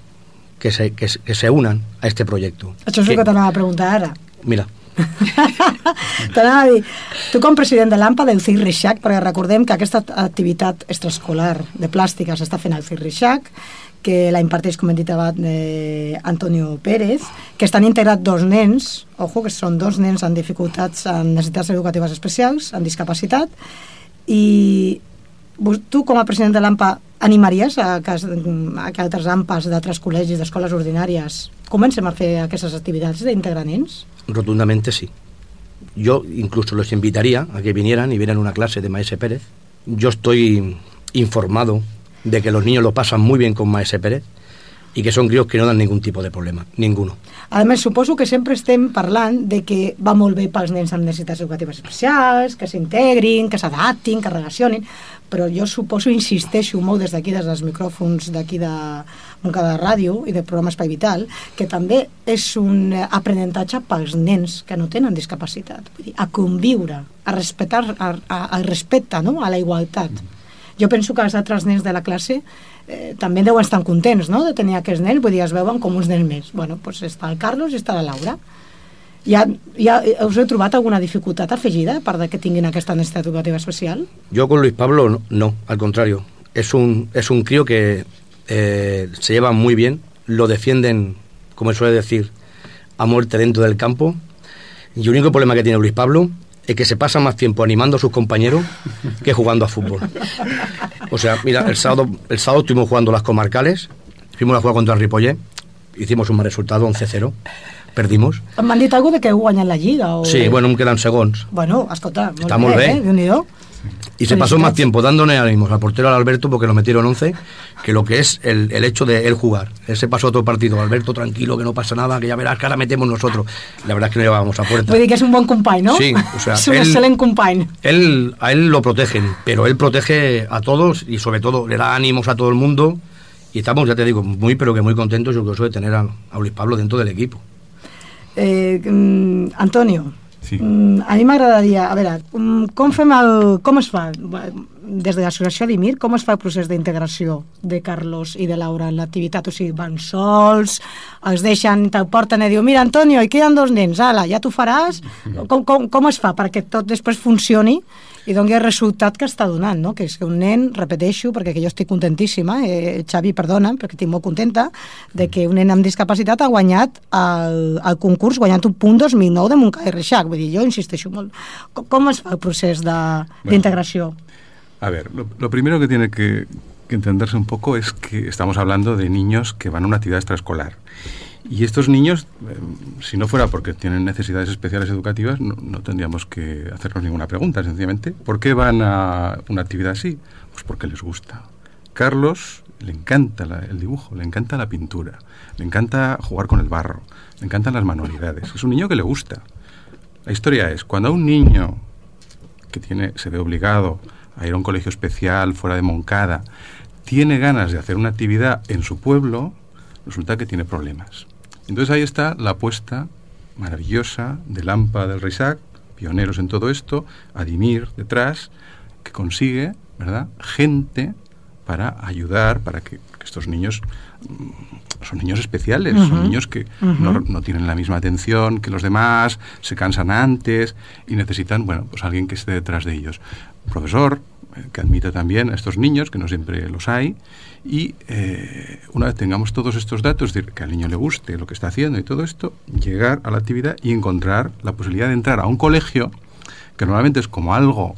que se, que, se unan a este proyecto. Això és que, el que t'anava a preguntar ara. Mira. [laughs] t'anava a dir, tu com president de l'AMPA del CIR Reixac, perquè recordem que aquesta activitat extraescolar de plàstica s'està fent al CIR Reixac, que la imparteix, com hem dit abans, eh, Antonio Pérez, que estan integrats dos nens, ojo, que són dos nens amb dificultats, amb necessitats educatives especials, amb discapacitat, i tu, com a president de l'AMPA, animaries a que, a que altres AMPAs d'altres col·legis, d'escoles ordinàries, comencem a fer aquestes activitats d'integrar nens? Rotundamente sí. Yo incluso los invitaría a que vinieran y vieran una clase de Maese Pérez. Yo estoy informado de que los niños lo pasan muy bien con Maese Pérez i que són crios que no dan ningún tipus de problema, ninguno. A més, suposo que sempre estem parlant de que va molt bé pels nens amb necessitats educatives especials, que s'integrin, que s'adaptin, que relacionin, però jo suposo, insisteixo molt des d'aquí, des dels micròfons d'aquí de Montcada de Ràdio i del programa Espai Vital, que també és un aprenentatge pels nens que no tenen discapacitat, vull dir, a conviure, a respectar, a, a, a respecte, no?, a la igualtat. Mm jo penso que els altres nens de la classe eh, també deuen estar contents no? de tenir aquests nens, vull dir, es veuen com uns nens més. Bueno, doncs està el Carlos i està la Laura. Ja, ja us he trobat alguna dificultat afegida per de que tinguin aquesta necessitat educativa especial? Jo con Luis Pablo no, no al contrario. Es un, es un crío que eh, se lleva muy bien, lo defienden, como suele decir, a muerte dentro del campo. Y el único problema que tiene Luis Pablo es que se pasa más tiempo animando a sus compañeros que jugando a fútbol. O sea, mira, el sábado, el sábado estuvimos jugando las comarcales, fuimos a jugar contra el Ripollet, hicimos un mal resultado, 11-0, perdimos. ¿Han dicho algo de que en la liga? O... Sí, bueno, quedan segundos. Bueno, escolta, Está muy bien, ¿eh? Y se pasó más tiempo dándole ánimos al portero al Alberto porque lo metieron 11 que lo que es el, el hecho de él jugar. Él se pasó otro partido, Alberto tranquilo, que no pasa nada, que ya verás que ahora metemos nosotros. La verdad es que no llevábamos a puerta. Puede que es un buen compay, ¿no? Sí, o sea, [laughs] es un excelente compay. Él, a él lo protegen, pero él protege a todos y sobre todo le da ánimos a todo el mundo. Y estamos, ya te digo, muy pero que muy contentos yo creo de tener a, a Luis Pablo dentro del equipo. Eh, mm, Antonio, Sí. Mm, a mi m'agradaria, a veure, mm, com fem el... com es fa, des de l'associació d'IMIR, com es fa el procés d'integració de Carlos i de Laura en l'activitat? O sigui, van sols, els deixen, te'l porten i diu, mira, Antonio, i queden dos nens, ala, ja t'ho faràs? Com, com, com es fa perquè tot després funcioni i doni el resultat que està donant, no? que és que un nen, repeteixo, perquè que jo estic contentíssima, eh, Xavi, perdona, perquè estic molt contenta, de que un nen amb discapacitat ha guanyat el, el concurs guanyant un punt 2009 de Montcada i Reixac. Vull dir, jo insisteixo molt. Com, com es fa el procés d'integració? Bueno, a ver, lo, lo primero que tiene que, que entenderse un poco es que estamos hablando de niños que van a una actividad extraescolar. Y estos niños, eh, si no fuera porque tienen necesidades especiales educativas, no, no, tendríamos que hacernos ninguna pregunta, sencillamente. ¿Por qué van a una actividad así? Pues porque les gusta. Carlos le encanta la, el dibujo, le encanta la pintura, le encanta jugar con el barro, le encantan las manualidades. Es un niño que le gusta. La historia es, cuando a un niño que tiene, se ve obligado a ir a un colegio especial fuera de Moncada, tiene ganas de hacer una actividad en su pueblo, resulta que tiene problemas. Entonces ahí está la apuesta maravillosa de Lampa del Reisac, pioneros en todo esto, Adimir detrás, que consigue, ¿verdad?, gente para ayudar, para que, que estos niños mm, son niños especiales, uh -huh. son niños que uh -huh. no, no, tienen la misma atención que los demás, se cansan antes y necesitan, bueno, pues alguien que esté detrás de ellos. Profesor que admita también a estos niños, que no siempre los hay, y eh, una vez tengamos todos estos datos, es decir, que al niño le guste lo que está haciendo y todo esto, llegar a la actividad y encontrar la posibilidad de entrar a un colegio que normalmente es como algo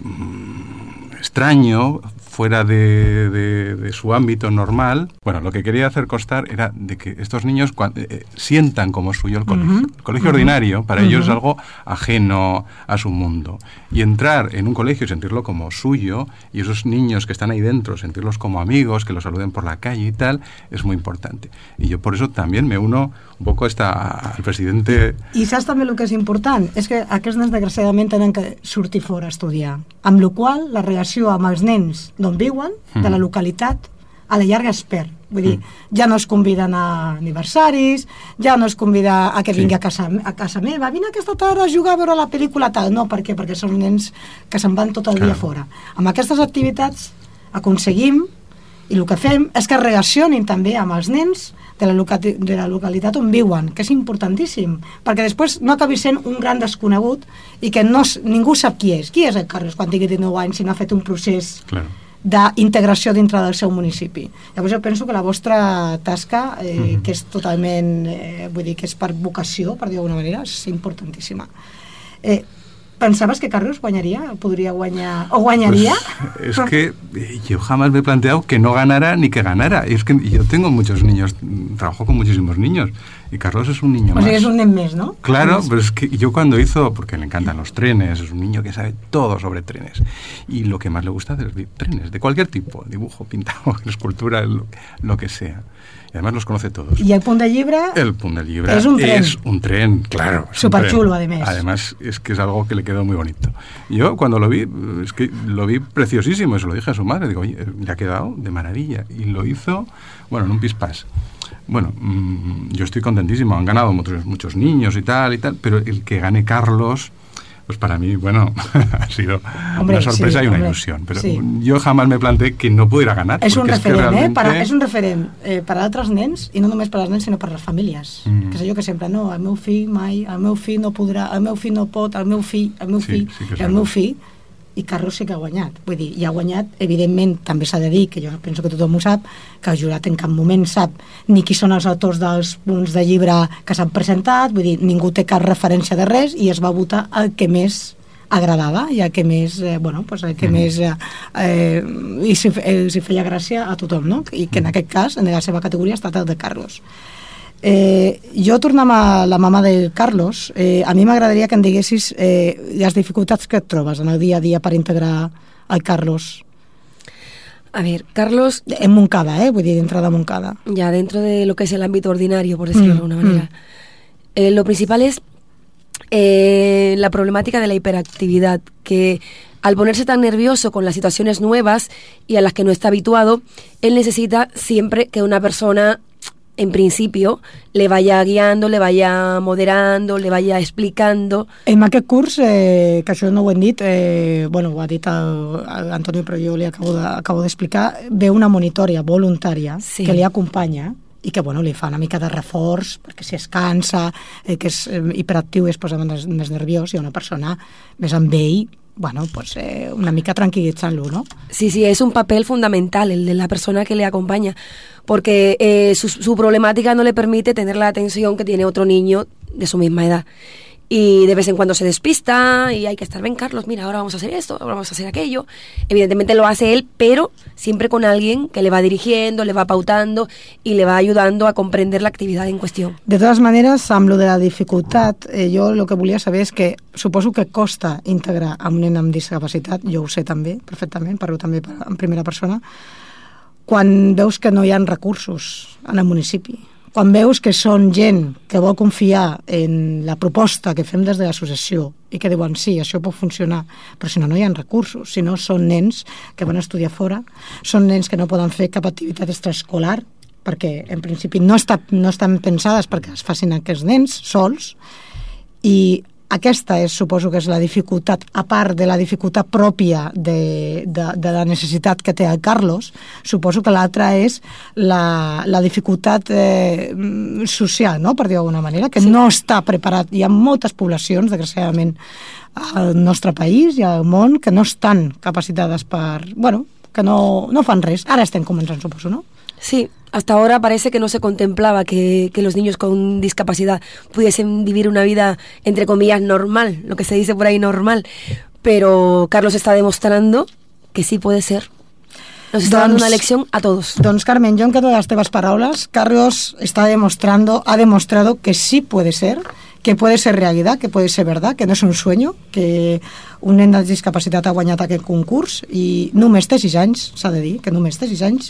mm, extraño, fuera de, de, de, su ámbito normal, bueno, lo que quería hacer constar era de que estos niños cuando, eh, sientan como suyo el colegio. Uh -huh. El colegio uh -huh. ordinario para uh -huh. ellos es algo ajeno a su mundo. Y entrar en un colegio y sentirlo como suyo, y esos niños que están ahí dentro, sentirlos como amigos, que los saluden por la calle y tal, es muy importante. Y yo por eso también me uno un poco esta, al presidente... I saps també el que és important? És que aquests nens, desgraciadament, tenen que sortir fora a estudiar. Amb la qual la relació amb els nens d'on viuen, mm. de la localitat, a la llarga es perd. Vull dir, mm. ja no es conviden a aniversaris, ja no es convida a que vingui sí. a, casa, a casa meva, vine aquesta tarda a jugar a veure la pel·lícula tal. No, per què? Perquè són nens que se'n van tot el dia fora. Amb aquestes activitats aconseguim i el que fem és que relacionin també amb els nens de la, de la localitat on viuen, que és importantíssim, perquè després no acabi sent un gran desconegut i que no, ningú sap qui és. Qui és el Carles quan tingui 19 anys si no ha fet un procés claro. d'integració dintre del seu municipi? Llavors jo penso que la vostra tasca, eh, mm -hmm. que és totalment, eh, vull dir, que és per vocació, per dir d'alguna manera, és importantíssima. Eh, ¿Pensabas que Carlos guañaría? ¿Podría guañar? ¿O guañaría? Pues es que yo jamás me he planteado que no ganara ni que ganara. Es que yo tengo muchos niños, trabajo con muchísimos niños. Y Carlos es un niño o más. Sea, es un mes, ¿no? Claro, pero es que yo cuando hizo, porque le encantan los trenes, es un niño que sabe todo sobre trenes. Y lo que más le gusta es trenes, de cualquier tipo, dibujo, pintado, [laughs] escultura, lo, lo que sea. Y además los conoce todos. ¿Y el Punt de Llibre? El Punt de Llibre es un tren. Es un tren, claro. Súper chulo, además. Además, es que es algo que le quedó muy bonito. Yo cuando lo vi, es que lo vi preciosísimo, se lo dije a su madre, digo, oye, le ha quedado de maravilla. Y lo hizo, bueno, en un pispás. Bueno, mmm, yo estoy contentísimo, han ganado muchos, muchos niños y tal y tal, pero el que gane Carlos pues para mí, bueno, [laughs] ha sido hombre, una sorpresa sí, y una hombre, ilusión. Pero sí. yo jamás me planteé que no pudiera ganar. És un referent, realmente... eh? Para, és un referent eh, per a altres nens, i no només per als nens, sinó per a les famílies. Mm. Que és allò que sempre, no, el meu fill mai, el meu fill no podrà, el meu fill no pot, el meu fill, el meu fill, sí, sí el meu fill, i Carlos sí que ha guanyat. Vull dir, i ha guanyat, evidentment, també s'ha de dir, que jo penso que tothom ho sap, que el jurat en cap moment sap ni qui són els autors dels punts de llibre que s'han presentat, vull dir, ningú té cap referència de res i es va votar el que més agradava i el que més, eh, bueno, pues el que mm. més eh, eh, i si, eh, si feia gràcia a tothom, no? I que en aquest cas, en la seva categoria, ha estat el de Carlos. Eh, jo a la mama de Carlos, eh, a mi m'agradaria que em diguessis eh, les dificultats que et trobes en el dia a dia per integrar el Carlos. A ver, Carlos... En Moncada, ¿eh? Voy de entrada a Moncada. Ya, dentro de lo que es el ámbito ordinario, por decirlo mm, de alguna manera. Mm. Eh, lo principal es eh, la problemática de la hiperactividad, que al ponerse tan nervioso con las situaciones nuevas y a las que no está habituado, él necesita siempre que una persona en principio, le vaya guiando, le vaya moderando, le vaya explicando. En aquest curs, eh, que això no ho hem dit, eh, bueno, ho ha dit l'Antonio, però jo li acabo d'explicar, de, ve una monitòria voluntària sí. que li acompanya i que bueno, li fa una mica de reforç perquè si es cansa, eh, que és eh, hiperactiu i es posa més, més nerviós i una persona més amb ell bueno, pues eh, una mica tranquilitzant-lo, ¿no? Sí, sí, es un papel fundamental el de la persona que le acompaña, porque eh, su, su problemática no le permite tener la atención que tiene otro niño de su misma edad. Y de vez en cuando se despista y hay que estar, ven Carlos, mira, ahora vamos a hacer esto, ahora vamos a hacer aquello. Evidentemente lo hace él, pero siempre con alguien que le va dirigiendo, le va pautando y le va ayudando a comprender la actividad en cuestión. De todas maneres, amb lo de la dificultat, eh, jo el que volia saber és que suposo que costa integrar a un nen amb discapacitat, jo ho sé també, perfectament, parlo també en primera persona, quan veus que no hi ha recursos en el municipi quan veus que són gent que vol confiar en la proposta que fem des de l'associació i que diuen sí, això pot funcionar, però si no, no hi ha recursos, si no són nens que van estudiar fora, són nens que no poden fer cap activitat extraescolar, perquè en principi no, està, no estan pensades perquè es facin aquests nens sols, i aquesta és, suposo que és la dificultat, a part de la dificultat pròpia de, de, de la necessitat que té el Carlos, suposo que l'altra és la, la dificultat eh, social, no? per dir d'alguna manera, que sí. no està preparat. Hi ha moltes poblacions, desgraciadament, al nostre país i al món que no estan capacitades per... Bueno, que no, no fan res. Ara estem començant, suposo, no? Sí, hasta ahora parece que no se contemplaba que, que, los niños con discapacidad pudiesen vivir una vida, entre comillas, normal, lo que se dice por ahí normal. pero Carlos está demostrando que sí puede ser. Nos está dando una lección a todos. Doncs Carmen, yo en quedo de las tebas palabras. Carlos está demostrando, ha demostrado que sí puede ser, que puede ser realidad, que puede ser verdad, que no és un sueño, que un nen de discapacitat ha guanyat aquest concurs i només té 6 anys, s'ha de dir, que només té 6 anys,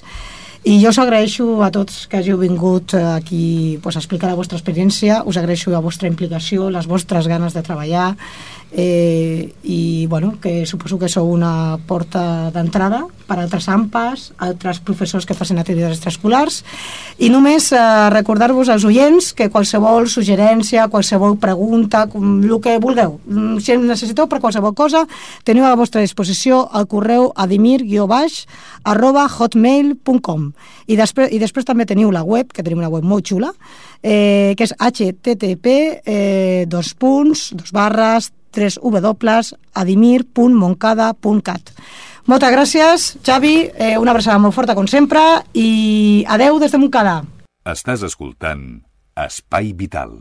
i jo us agraeixo a tots que hàgiu vingut eh, aquí pues, a explicar la vostra experiència, us agraeixo la vostra implicació, les vostres ganes de treballar, eh, i bueno, que suposo que sou una porta d'entrada per a altres AMPAs, altres professors que facin activitats extraescolars. I només eh, recordar-vos als oients que qualsevol suggerència, qualsevol pregunta, com, el que vulgueu mm, si en necessiteu per qualsevol cosa teniu a la vostra disposició el correu adimir-baix arroba hotmail.com i després, i després també teniu la web, que tenim una web molt xula eh, que és http eh, dos punts, dos barres www.adimir.moncada.cat Moltes gràcies, Xavi, eh, una abraçada molt forta com sempre i adeu des de Moncada. Estàs escoltant Espai Vital.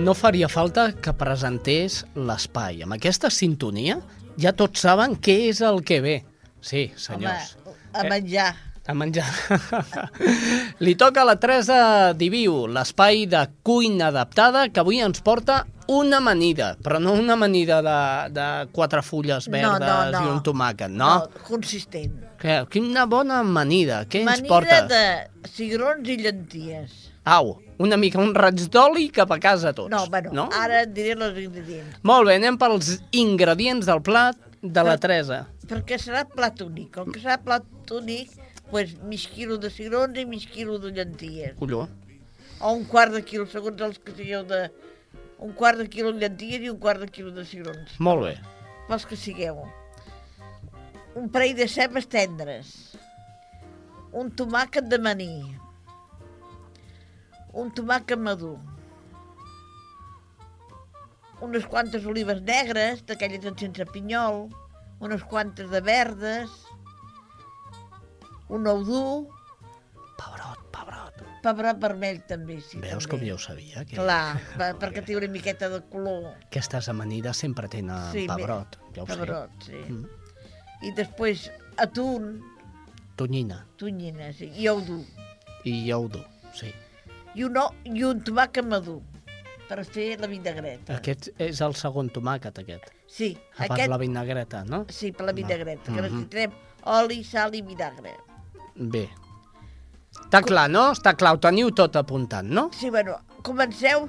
No faria falta que presentés l'espai. Amb aquesta sintonia ja tots saben què és el que ve. Sí, senyors. Home, a menjar. A menjar. [laughs] Li toca a la Teresa Diviu, l'espai de cuina adaptada, que avui ens porta una amanida, però no una amanida de, de quatre fulles verdes no, no. i un tomàquet, no? No, consistent. Que, quina bona amanida. Què ens Amanida portes? de cigrons i llenties. Au, una mica, un raig d'oli cap a casa tots. No, bueno, no? ara et diré els ingredients. Molt bé, anem pels ingredients del plat de la Teresa. Perquè serà plat únic. Com que serà plat únic, pues, mig quilo de cigrons i mig quilo de llenties. Colló. O un quart de quilo, segons els que sigueu de... Un quart de quilo de llenties i un quart de quilo de cigrons. Molt bé. Pels que sigueu. Un parell de cebes tendres. Un tomàquet de maní. Un tomàquet madur. Unes quantes olives negres, d'aquelles sense pinyol. Unes quantes de verdes. Un ou dur. Pebrot, pebrot. Pebrot vermell també, sí. Veus també. com jo ho sabia? Que Clar, per, [laughs] perquè té una miqueta de color. aquestes amanides sempre tenen Sí, pebrot. Ja ho sé. Pebrot, sí. Mm. I després atún, Tonyina tonyina, sí, i ou dur. i llaudo, sí. I un, o- i un tomàquet madur per fer la vinagreta. Aquest és el segon tomàquet, aquest. Sí, A part aquest... la vinagreta, no? Sí, per la vinagreta, que Mhm. necessitarem oli, sal i vinagre. Bé. Està clar, no? Està clar, ho teniu tot apuntat, no? Sí, bueno, comenceu,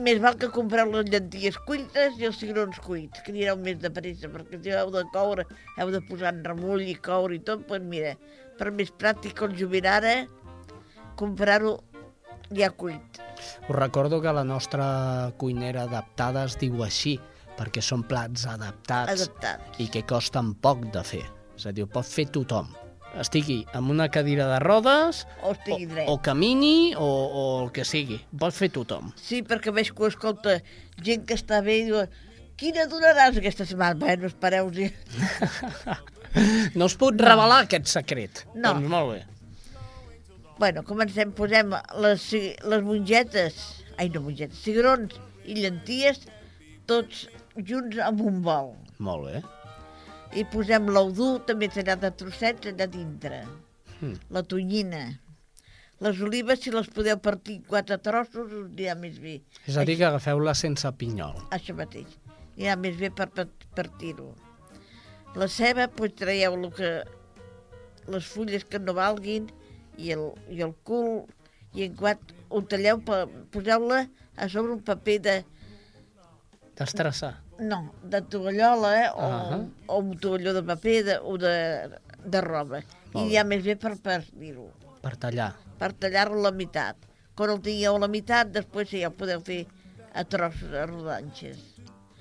més val que compreu les llenties cuites i els cigrons cuits, que anireu més de pressa, perquè si heu de coure, heu de posar en remull i coure i tot, doncs mira, per més pràctic jovent ara, comprar-ho ja cuit. Us recordo que la nostra cuinera adaptada es diu així, perquè són plats adaptats, Adaptats. i que costen poc de fer. És a dir, ho pot fer tothom. Estigui amb una cadira de rodes, O estigui dret. o camini, o, o el que sigui. Ho pot fer tothom. Sí, perquè veig que ho escolta gent que està bé i diu quina donaràs aquesta setmana? Bueno, espereu-hi. [laughs] No us puc revelar aquest secret. No. Doncs molt bé. Bueno, comencem, posem les, les mongetes, ai no mongetes, cigrons i llenties, tots junts en un bol. Molt bé. I posem l'ou dur, també tallat de trossets, allà dintre. Mm. La tonyina. Les olives, si les podeu partir en quatre trossos, us anirà més bé. És a dir, que agafeu-la sense pinyol. Això mateix. Anirà més bé per, per partir-ho. La ceba, doncs traieu el que, les fulles que no valguin i el, i el cul, i en quant ho talleu, poseu-la a sobre un paper de, Destressar. no, de tovallola eh, o, Ahà. o un tovalló de paper de, o de, de roba. Molt I ja més bé per partir-ho, Per tallar. per tallar-lo a la meitat. Quan el tingueu a la meitat, després ja podeu fer a trossos, a rodanxes.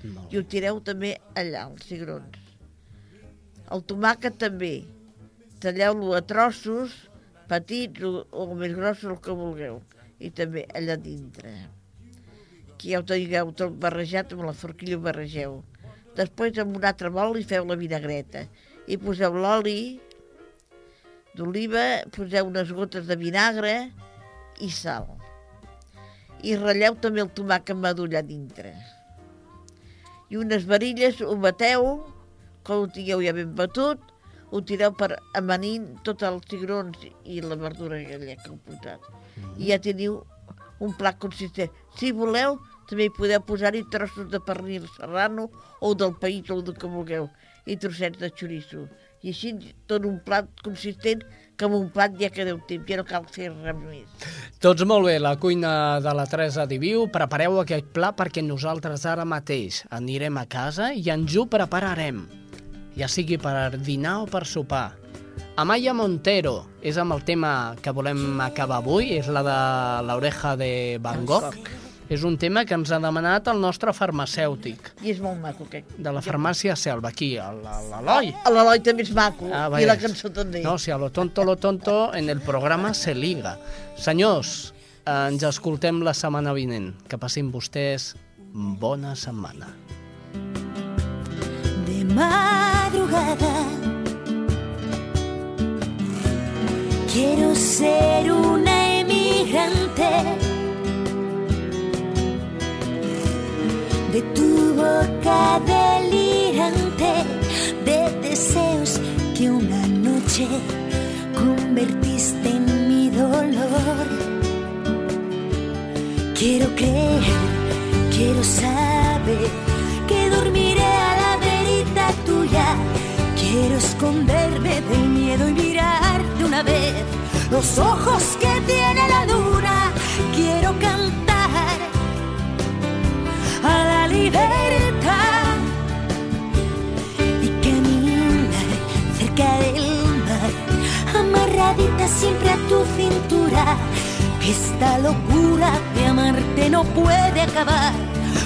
Molt I ho tireu també allà, els cigrons. El tomàquet també. Talleu-lo a trossos, petits o, o més grossos, el que vulgueu. I també allà dintre. Aquí ja ho tingueu tot barrejat, amb la forquilla ho barregeu. Després amb un altre bol hi feu la vinagreta. I poseu l'oli d'oliva, poseu unes gotes de vinagre i sal. I ratlleu també el tomàquet madur allà dintre. I unes varilles ho bateu, quan ho tingueu ja ben batut, ho tireu per amanint tots els cigrons i la verdura aquella que heu posat. I ja teniu un plat consistent. Si voleu, també hi podeu posar-hi trossos de pernil serrano o del país o del que vulgueu i trossets de xoriço. I així tot un plat consistent que amb un plat ja quedeu temps, ja no cal fer res més. Doncs molt bé, la cuina de la Teresa Diviu, prepareu aquest pla perquè nosaltres ara mateix anirem a casa i ens ho prepararem, ja sigui per dinar o per sopar. Amaya Montero és amb el tema que volem acabar avui, és la de l'oreja de Van Gogh. És un tema que ens ha demanat el nostre farmacèutic. I és molt maco, aquest. De la farmàcia Selva, aquí, a l'Eloi. A l'Eloi també és maco, Ah, i la cançó també. No, si a lo tonto, lo tonto, en el programa se liga. Senyors, ens escoltem la setmana vinent. Que passin vostès bona setmana. Madrugada. Quiero ser una emigrante de tu boca delirante de deseos que una noche convertiste en mi dolor. Quiero creer, quiero saber los ojos que tiene la luna. Quiero cantar a la libertad y caminar cerca del mar, amarradita siempre a tu cintura. Que esta locura de amarte no puede acabar,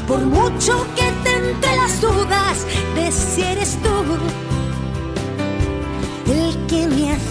por mucho que te entre las dudas de si eres tú el que me hace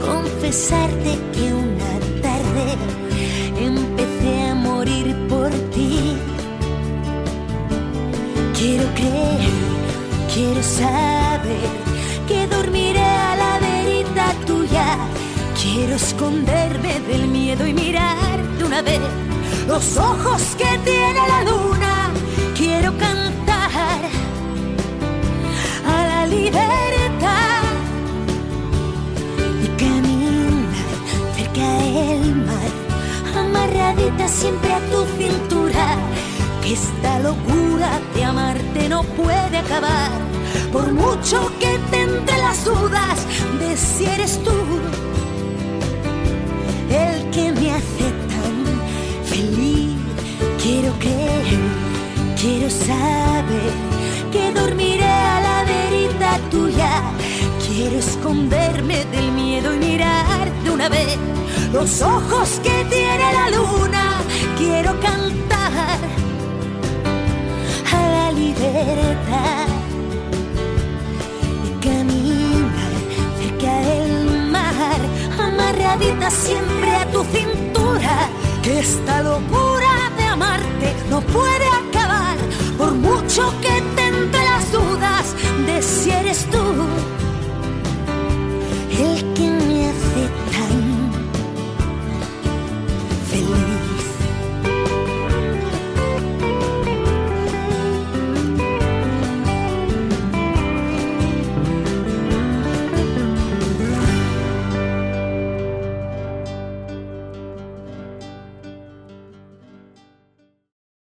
confesarte que una tarde empecé a morir por ti. Quiero creer, quiero saber que dormiré a la verita tuya. Quiero esconderme del miedo y mirar de una vez los ojos que tiene la luna. Quiero cantar a la libertad mar, amarradita siempre a tu cintura. Que esta locura de amarte no puede acabar, por mucho que te entre las dudas de si eres tú el que me hace tan feliz. Quiero creer, quiero saber que dormiré a la verita tuya. Quiero esconderme del miedo y mirar de una vez los ojos que tiene la luna. Quiero cantar a la libertad y caminar cerca del mar, amarradita siempre a tu cintura. Que esta locura de amarte no puede acabar por mucho que te las dudas de si eres tú.